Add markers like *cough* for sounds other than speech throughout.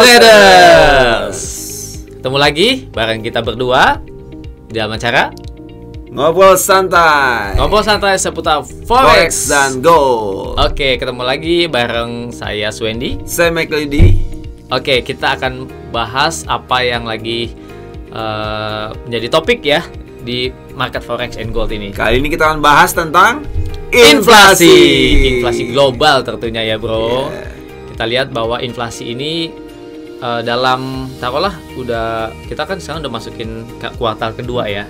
Traders. Ketemu lagi bareng kita berdua di dalam acara Ngobrol santai. ngobrol santai seputar Forex forex. dan gold. Oke, ketemu lagi bareng saya Swendi. Saya McLeody. Oke, kita akan bahas apa yang lagi eh, menjadi topik ya di market forex and gold ini. Kali ini kita akan bahas tentang Inflasi, inflasi global tentunya ya, Bro. Yeah. Kita lihat bahwa inflasi ini eh, dalam taruhlah udah kita kan sekarang udah masukin ke kuartal kedua ya.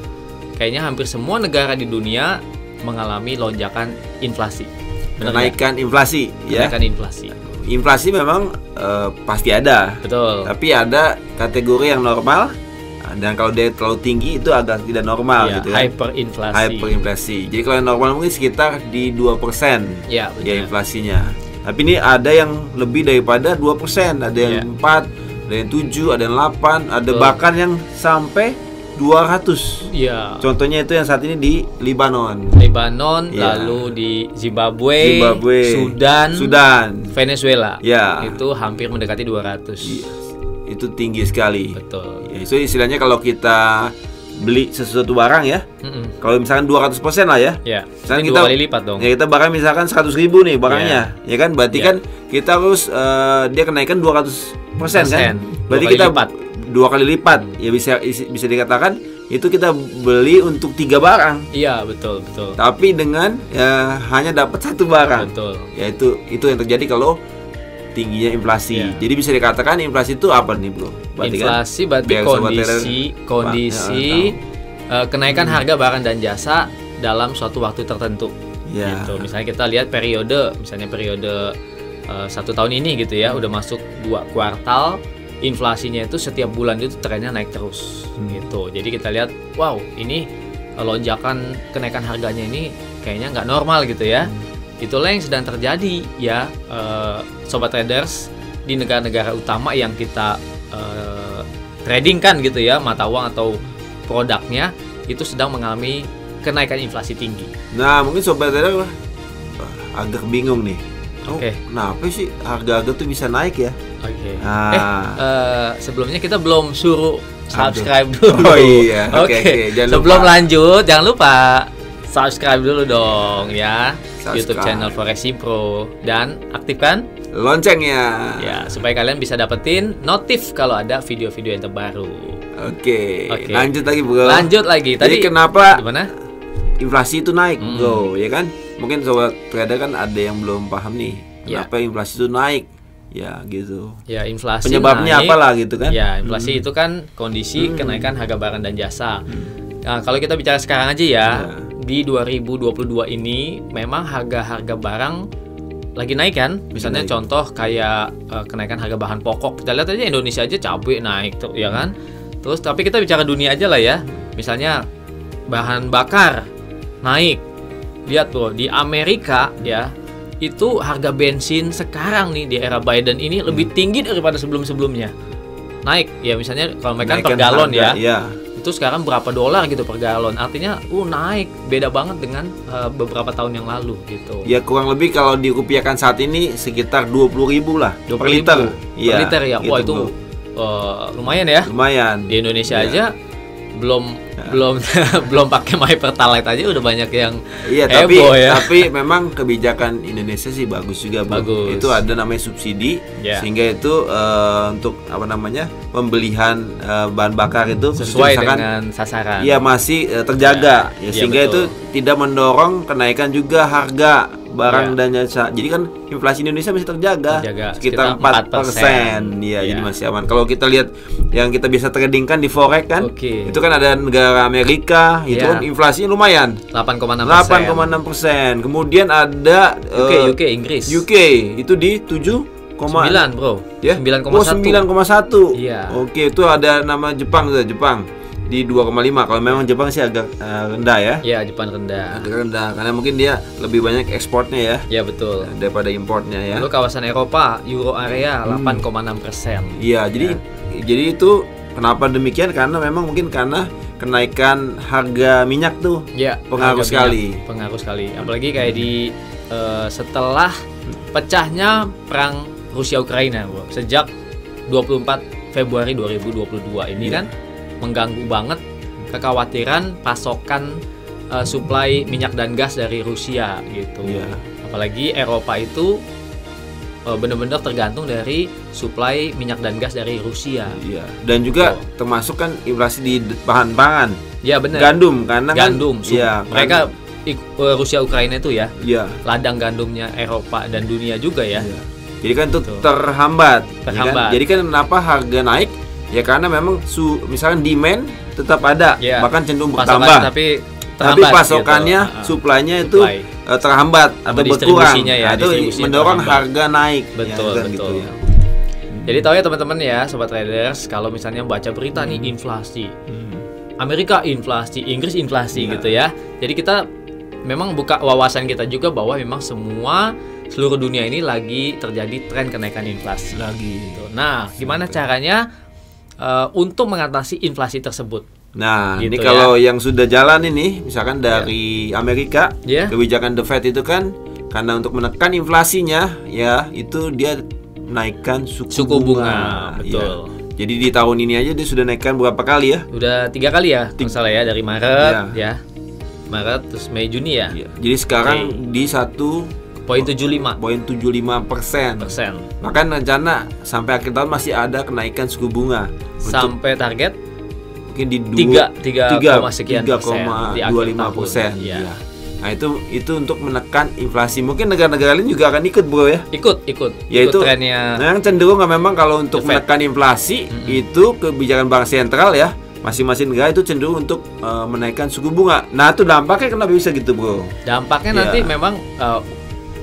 Kayaknya hampir semua negara di dunia mengalami lonjakan inflasi. Benar? Kenaikan inflasi, ya. Kenaikan inflasi. Inflasi memang eh, pasti ada. Betul. Tapi ada kategori yang normal dan kalau dia terlalu tinggi itu agak tidak normal Ya, gitu ya. hyperinflasi. Hyperinflasi. Jadi kalau yang normal mungkin sekitar di 2% Ya, ya betul. inflasinya. Tapi ini ada yang lebih daripada 2%, ada Iya. yang 4, ada yang 7, ada yang 8, ada Betul. bahkan yang sampai 200. Iya. Contohnya itu yang saat ini di Libanon, Lebanon, Ya. lalu di Zimbabwe, Zimbabwe, Sudan, Sudan. Venezuela. Ya. Itu hampir mendekati 200. Iya. Itu tinggi sekali. Betul. Ya, itu istilahnya kalau kita beli sesuatu barang ya, Mm-mm. kalau misalkan 200% lah ya. Ya, Misalkan ini kita dua kali lipat dong. Ya kita barang misalkan 100 ribu nih barangnya, ya kan? Berarti Ya. kan kita harus eh, dia kenaikan 200 persen kan? Dua Berarti kita lipat. dua kali lipat. Ya bisa bisa dikatakan itu kita beli untuk tiga barang, Iya, betul, betul. tapi dengan ya, hanya dapat satu barang. Betul. Ya itu itu yang terjadi kalau tingginya inflasi. Ya. Jadi bisa dikatakan inflasi itu apa nih bro? Berarti kan Inflasi berarti biar sobat kondisi kondisi eh, kenaikan harga barang dan jasa dalam suatu waktu tertentu. Ya. Gitu. Misalnya kita lihat periode, misalnya periode eh, satu tahun ini gitu ya, udah masuk dua kuartal, inflasinya itu setiap bulan itu trennya naik terus, gitu. Jadi kita lihat, wow, ini eh, lonjakan kenaikan harganya ini kayaknya nggak normal gitu ya. Itulah yang sedang terjadi ya, eh, sobat traders di negara-negara utama yang kita eh, trading kan gitu ya, mata uang atau produknya itu sedang mengalami kenaikan inflasi tinggi. Nah mungkin sobat trader agak bingung nih. Oh, Oke. kenapa sih harga-harga tuh bisa naik ya? Oke. Ah. Eh, eh, sebelumnya kita belum suruh subscribe dulu. Oh iya, *laughs* oke, oke, jangan Sebelum lupa. lanjut, jangan lupa subscribe dulu dong ya. Subscribe. YouTube channel Forex Pro dan aktifkan Loncengnya. ya supaya kalian bisa dapetin notif kalau ada video-video yang terbaru. Oke. Oke. Lanjut lagi bro. Lanjut lagi. Jadi Tadi kenapa gimana? inflasi itu naik Hmm. bro? Ya kan? Mungkin sobat trader kan ada yang belum paham nih. Ya. Kenapa inflasi itu naik? Ya gitu. Ya inflasi Penyebabnya naik. apalah gitu kan? Ya, inflasi itu kan kondisi kenaikan harga barang dan jasa. Nah, kalau kita bicara sekarang aja ya, Ya. Di 2022 ini memang harga-harga barang lagi naik kan? Misalnya naik. contoh kayak eh, kenaikan harga bahan pokok. Kita lihat aja Indonesia aja cabai naik tuh, ya kan? Terus tapi kita bicara dunia aja lah ya. Misalnya bahan bakar naik. Lihat tuh di Amerika ya, itu harga bensin sekarang nih di era Biden ini lebih tinggi daripada sebelum-sebelumnya. Naik ya misalnya kalau mereka per galon ya, Iya. Itu sekarang berapa dolar gitu per galon. Artinya uh naik, beda banget dengan uh, beberapa tahun yang lalu gitu. Ya kurang lebih kalau dirupiahkan saat ini sekitar 20.000 ribu lah 20.000 per liter. per liter ya. Wah gitu, itu bro. uh, lumayan ya. lumayan. Di Indonesia Iya. aja belum belum *laughs* belum pakai my pertalite aja udah banyak yang Iya, tapi ya. tapi memang kebijakan Indonesia sih bagus juga, Bro. Bagus. Itu ada namanya subsidi Ya. sehingga itu eh, untuk apa namanya? pembelian eh, bahan bakar itu sesuai misalkan dengan sasaran. Iya masih eh, terjaga Ya, ya, iya, sehingga betul. itu tidak mendorong kenaikan juga harga barang Ya. dan jasa. Jadi kan inflasi Indonesia masih terjaga, Terjaga, sekitar 4 4%. Iya, Ya. jadi masih aman. Kalau kita lihat yang kita biasa trading kan di forex kan, Oke. itu kan ada negara Amerika, itu Ya. kan inflasinya lumayan. 8,6 8,6 persen. Kemudian ada UK, eh, UK, Inggris. UK itu di 7, 9 bro. ya 9,1. Oh, 9,1 Iya. Oke itu ada nama Jepang tuh Jepang di 2,5 kalau memang Jepang sih agak eh, rendah ya Ya, Jepang rendah. agak rendah karena mungkin dia lebih banyak ekspornya ya Ya betul. daripada importnya ya Lalu kawasan Eropa, Euro area Hmm. 8,6 persen. iya jadi jadi itu kenapa demikian karena memang mungkin karena kenaikan harga minyak tuh Ya, Pengaruh sekali. minyak, Pengaruh sekali. Apalagi kayak di eh, setelah pecahnya perang Rusia Ukraina, Bro. Sejak 24 Februari 2022 ini Iya. kan mengganggu banget kekhawatiran pasokan eh, suplai minyak dan gas dari Rusia gitu. Iya. Apalagi Eropa itu eh, benar-benar tergantung dari suplai minyak dan gas dari Rusia. Iya. Dan juga Oh. termasuk kan inflasi di bahan pangan. Ya benar. Gandum karena kan Gandum. su- Iya, mereka kan- ik- eh, Rusia Ukraina itu ya Iya. ladang gandumnya Eropa dan dunia juga ya. Iya. Jadi kan itu Betul. terhambat. ya kan? Terhambat. Jadi kan kenapa harga naik? Ya karena memang su misalkan demand tetap ada, Iya. bahkan cenderung Pasokan bertambah. tapi Tapi terhambat pasokannya, gitu. Ah, suplainya itu supply. eh, terhambat atau berkurang. distribusinya ya, Nah, itu mendorong terhambat. harga naik. Betul, ya, kan betul. gitu ya. Jadi tahu ya teman-teman ya, sobat traders, kalau misalnya baca berita nih inflasi, Amerika inflasi, Inggris inflasi Iya. gitu ya. Jadi kita memang buka wawasan kita juga bahwa memang semua seluruh dunia ini lagi terjadi tren kenaikan inflasi. Lagi. Gitu. Nah, gimana caranya eh, untuk mengatasi inflasi tersebut? Nah, ini Gitu kalau yang sudah jalan ini, misalkan dari Amerika, Iya. kebijakan The Fed itu kan karena untuk menekan inflasinya, ya itu dia naikkan suku, Suku bunga, bunga. betul. Ya. Jadi di tahun ini aja dia sudah naikkan berapa kali ya? Udah tiga kali ya, kalau salah ya dari Maret Iya. ya, Maret terus Mei Juni ya, Iya. Jadi sekarang di satu poin 75 poin 75 persen. persen Bahkan rencana sampai akhir tahun masih ada kenaikan suku bunga untuk sampai target mungkin di tiga tiga tiga koma sekian 3,25 tahun. persen. Iya. Iya. Nah itu itu untuk menekan inflasi. Mungkin negara-negara lain juga akan ikut bro ya. Ikut ikut Ya ikut itu trennya Nah, yang cenderung nggak memang kalau untuk menekan inflasi Mm-mm. itu kebijakan bank sentral ya masing-masing negara itu cenderung untuk eh, menaikkan suku bunga. Nah itu dampaknya kenapa bisa gitu bro? dampaknya Iya. nanti memang eh,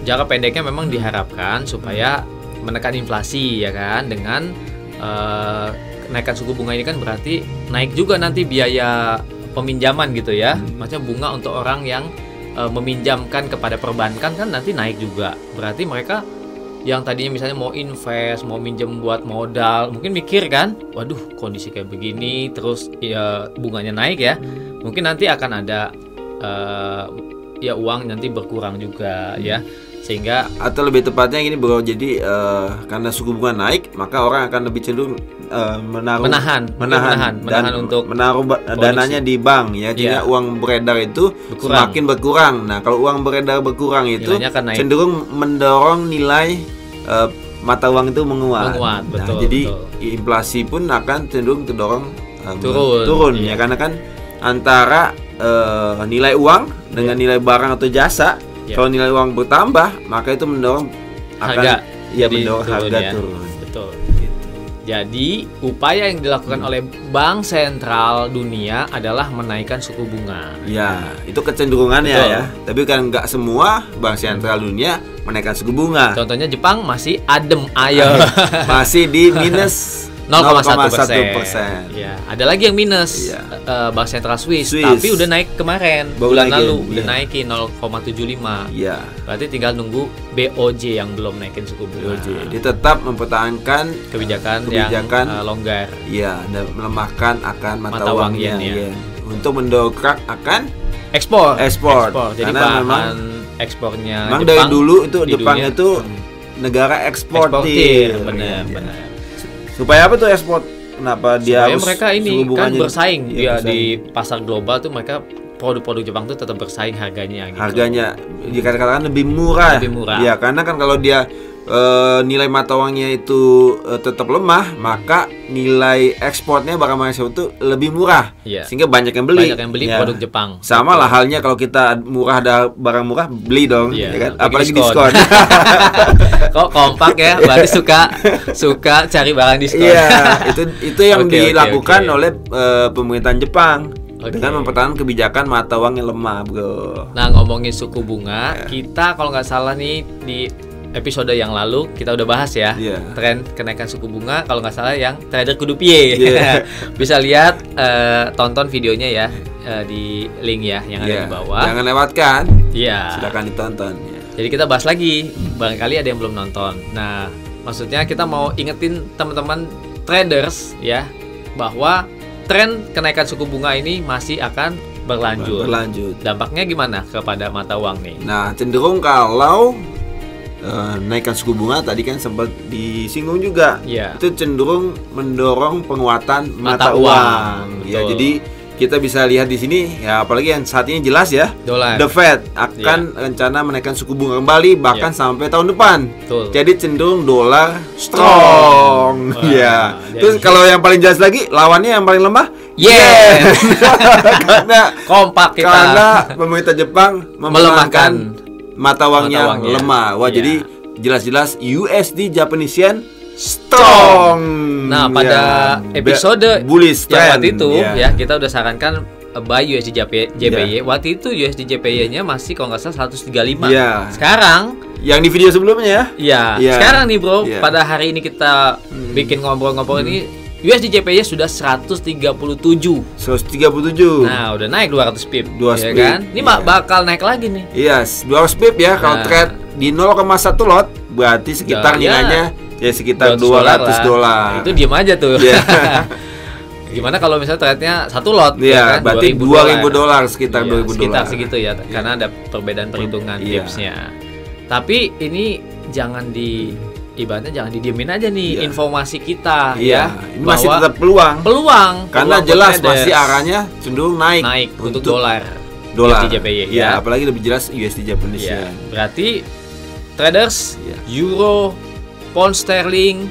jangka pendeknya memang diharapkan supaya menekan inflasi ya kan? Dengan eh, kenaikan suku bunga ini kan berarti naik juga nanti biaya peminjaman gitu ya. Hmm. maksudnya bunga untuk orang yang eh, meminjamkan kepada perbankan kan nanti naik juga. Berarti mereka yang tadinya misalnya mau invest, mau minjem buat modal, mungkin mikir kan, waduh kondisi kayak begini, terus ya bunganya naik ya, mungkin nanti akan ada eh, ya uang nanti berkurang juga ya, sehingga Atau lebih tepatnya gini bro, jadi eh, karena suku bunga naik maka orang akan lebih cenderung eh, menaruh menahan, menahan, menahan, menahan dan untuk menaruh produksi. dananya di bank ya Iya. jadinya uang beredar itu Berkurang. semakin berkurang nah kalau uang beredar berkurang itu cenderung mendorong nilai eh, mata uang itu menguat, Menguat, Nah, betul, jadi betul. inflasi pun akan cenderung terdorong eh, Turun, turun iya. ya karena kan antara eh, nilai uang dengan nilai barang atau jasa Iya. kalau nilai uang bertambah maka itu mendorong akan harga ya jadi mendorong turun harga ya. turun Betul. Gitu. Jadi upaya yang dilakukan oleh bank sentral dunia adalah menaikkan suku bunga. Ya, itu kecenderungannya Betul. ya. Tapi kan nggak semua bank sentral dunia menaikkan suku bunga. Contohnya Jepang masih adem ayo. *laughs* Masih di minus *laughs* 0,1 persen. Ya, ada lagi yang minus. Iya. Eh, Bank Sentral Swiss, Swiss. tapi udah naik kemarin bulan naikin, lalu udah iya. naikin 0,75. Iya. Berarti tinggal nunggu BOJ yang belum naikin suku bunga. BOJ. Dia tetap mempertahankan Kebijakan, Kebijakan. yang eh, longgar. ya dan melemahkan akan mata, Mata uang uangnya yen, ya. yen. untuk mendongkrak akan Ekspor. Ekspor. Jadi Karena bahan memang- ekspornya memang Jepang dari dulu itu Jepang dunia, itu hmm, negara eksportir. eksportir. Benar, Iya. benar. Supaya apa tuh ekspor? Kenapa dia Supaya harus mereka ini kan bersaing dia bersaing. di pasar global tuh mereka produk-produk Jepang tuh tetap bersaing harganya gitu. harganya dikatakan lebih murah. Lebih murah. Ya, karena kan kalau dia eh, nilai mata uangnya itu eh, tetap lemah, maka nilai ekspornya barang ekspor itu lebih murah. Iya. Sehingga banyak yang beli. Banyak yang beli Ya. produk Jepang. Sama lah halnya kalau kita murah ada barang murah beli dong, Iya, ya kan? Apalagi diskon. diskon. *laughs* Kok kompak ya? Berarti suka suka cari barang diskon. Iya, itu itu yang *laughs* oke, dilakukan oke. oleh eh, pemerintahan Jepang Oke. dengan mempertahankan kebijakan mata uang yang lemah, bro. Nah ngomongin suku bunga, Iya. kita kalau nggak salah nih di episode yang lalu kita udah bahas ya Iya. tren kenaikan suku bunga kalau nggak salah yang trader kudu piye. Iya. *laughs* Bisa lihat eh, tonton videonya ya eh, di link ya yang ada Iya. di bawah. Jangan lewatkan. Iya. Silakan ditonton. ya. Jadi kita bahas lagi, barangkali ada yang belum nonton. Nah, maksudnya kita mau ingetin teman-teman traders ya bahwa tren kenaikan suku bunga ini masih akan berlanjut. Berlanjut. Dampaknya gimana kepada mata uang nih? Nah, cenderung kalau eh, naikkan suku bunga tadi kan sempat disinggung juga. Iya. Itu cenderung mendorong penguatan mata, Mata uang. uang, Ya, jadi kita bisa lihat di sini ya apalagi yang saat ini jelas ya. Dolar. The Fed akan rencana menaikkan suku bunga kembali bahkan sampai tahun depan. Betul. Jadi cenderung dolar strong. Ya. jadi- Terus kalau yang paling jelas lagi lawannya yang paling lemah Yen. *laughs* karena Kompak kita. karena pemerintah Jepang Melemahkan mata uangnya mata uangnya. lemah. Wah, Iya. jadi jelas-jelas USD Japanese yen strong. Nah, pada Ya, episode bullish yang waktu itu Ya. ya kita udah sarankan uh, buy USD JP, JPY. Waktu itu USD JPY-nya masih kalau nggak salah 135. Iya. Sekarang Yang di video sebelumnya ya. ya, Iya. sekarang nih Bro, Iya. pada hari ini kita bikin ngobrol-ngobrol ini USD JPY sudah 137. 137. Nah, udah naik 200 pip. 200 ya pip, kan? Ini iya. bak- bakal naik lagi nih. Yes, 200 pip ya kalau Nah. trade di 0,1 lot berarti sekitar Ya, ya. Ya sekitar 200 200 dolar. Itu diem aja tuh. Iya. *laughs* Gimana kalau misalnya trade-nya satu lot Iya, kan? berarti 2000 2000 dolar sekitar Iya, 2000 sekitar dolar. segitu ya karena ada perbedaan perhitungan Iya. tipsnya. Tapi ini jangan di ibaratnya jangan didiemin aja nih Iya. informasi kita Iya, ya. ini masih tetap peluang. peluang Karena peluang jelas masih arahnya cenderung naik, naik untuk, dolar. dolar. USD JPY ya. ya. apalagi lebih jelas USD Japanese Iya. yen. Berarti traders Iya. euro, pound sterling,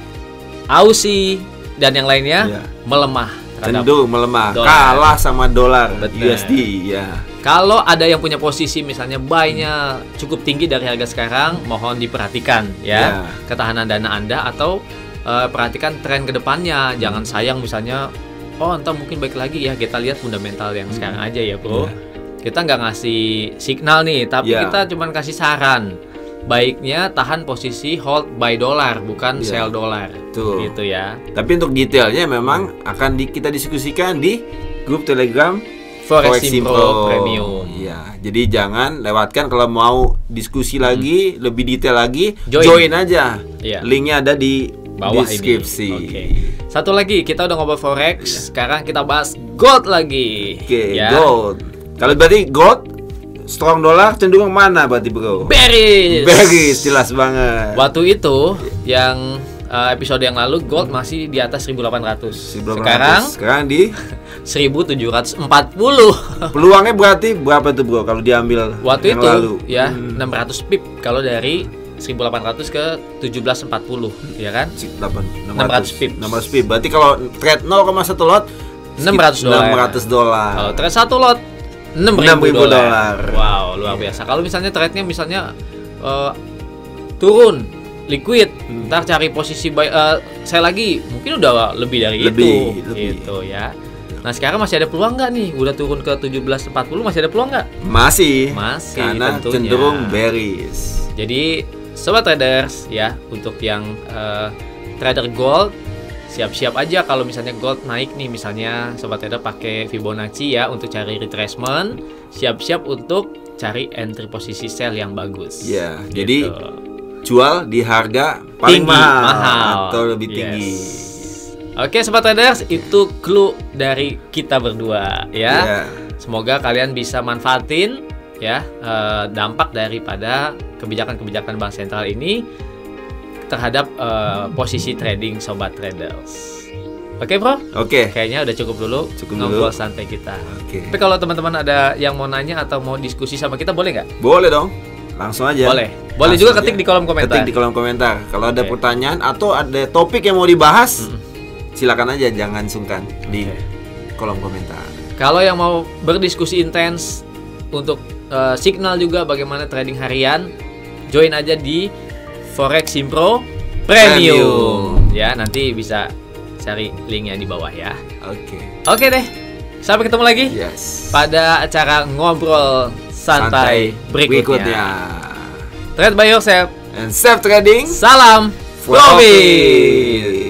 Aussie dan yang lainnya Iya. melemah Cenderung melemah, dolar. kalah sama dolar. USD ya. Kalau ada yang punya posisi misalnya buy-nya cukup tinggi dari harga sekarang, mohon diperhatikan ya, Ya. ketahanan dana Anda atau eh, perhatikan tren ke depannya. Jangan sayang misalnya, oh entah mungkin baik lagi ya kita lihat fundamental yang sekarang aja ya bro. Ya. Kita nggak ngasih signal nih, tapi Ya. kita cuman kasih saran. Baiknya tahan posisi hold buy dolar bukan Ya. sell dolar, Tuh. gitu ya. Tapi untuk detailnya memang akan di- kita diskusikan di grup Telegram Forex Forex Impro Impro. Premium. Iya, jadi jangan lewatkan kalau mau diskusi lagi, lebih detail lagi, Hmm. Join. join, aja. Iya. Linknya ada di bawah deskripsi. ini. Oke. Satu lagi kita udah ngobrol forex, sekarang kita bahas gold lagi. Oke, Ya. gold. Kalau berarti gold strong dollar cenderung mana berarti bro? Bearish. Bearish jelas banget. Waktu itu yang uh, episode yang lalu gold masih di atas 1800. 1900. Sekarang sekarang di *laughs* 1740. *laughs* peluangnya berarti berapa tuh bro kalau diambil Waktu yang itu lalu? ya Hmm. 600 pip kalau dari 1800 ke 1740 ya kan? 600 pips. 600 pips. Berarti kalau trade 0,1 lot 600 dolar. 600 dolar. Kalau trade satu lot 6000 6.000 dolar. Wow, luar biasa. Kalau misalnya trade-nya misalnya eh, turun liquid, Hmm. ntar cari posisi buy eh, saya lagi mungkin udah lebih dari Lebih, itu lebih. gitu ya. Nah, sekarang masih ada peluang nggak nih? Udah turun ke 1740 masih ada peluang nggak? Masih. Masih, Karena tentunya. cenderung bearish. Jadi sobat traders ya untuk yang eh, trader gold siap-siap aja kalau misalnya gold naik nih misalnya sobat trader pakai Fibonacci ya untuk cari retracement siap-siap untuk cari entry posisi sell yang bagus. Ya, Gitu. jadi jual di harga paling tinggi, mahal, atau lebih Yes. tinggi. Oke sobat traders itu clue dari kita berdua ya. Ya. Semoga kalian bisa manfaatin ya eh, dampak daripada kebijakan-kebijakan bank sentral ini terhadap eh, posisi trading sobat traders. Oke bro, Oke. kayaknya udah cukup dulu Cukup ngobrol dulu. santai kita. Oke. Tapi kalau teman-teman ada yang mau nanya atau mau diskusi sama kita boleh nggak? Boleh dong. Langsung aja. Boleh. Boleh Langsung juga aja. ketik di kolom komentar. Ketik di kolom komentar. Kalau ada Oke. pertanyaan atau ada topik yang mau dibahas, Mm. silakan aja jangan sungkan di Oke. kolom komentar. Kalau yang mau berdiskusi intens untuk eh, signal juga bagaimana trading harian, join aja di Forex Impro Premium. Premium. Ya, nanti bisa cari linknya di bawah ya. Oke. Oke deh, sampai ketemu lagi Yes. pada acara ngobrol santai, berikutnya. Trade by yourself. And safe trading. Salam profit.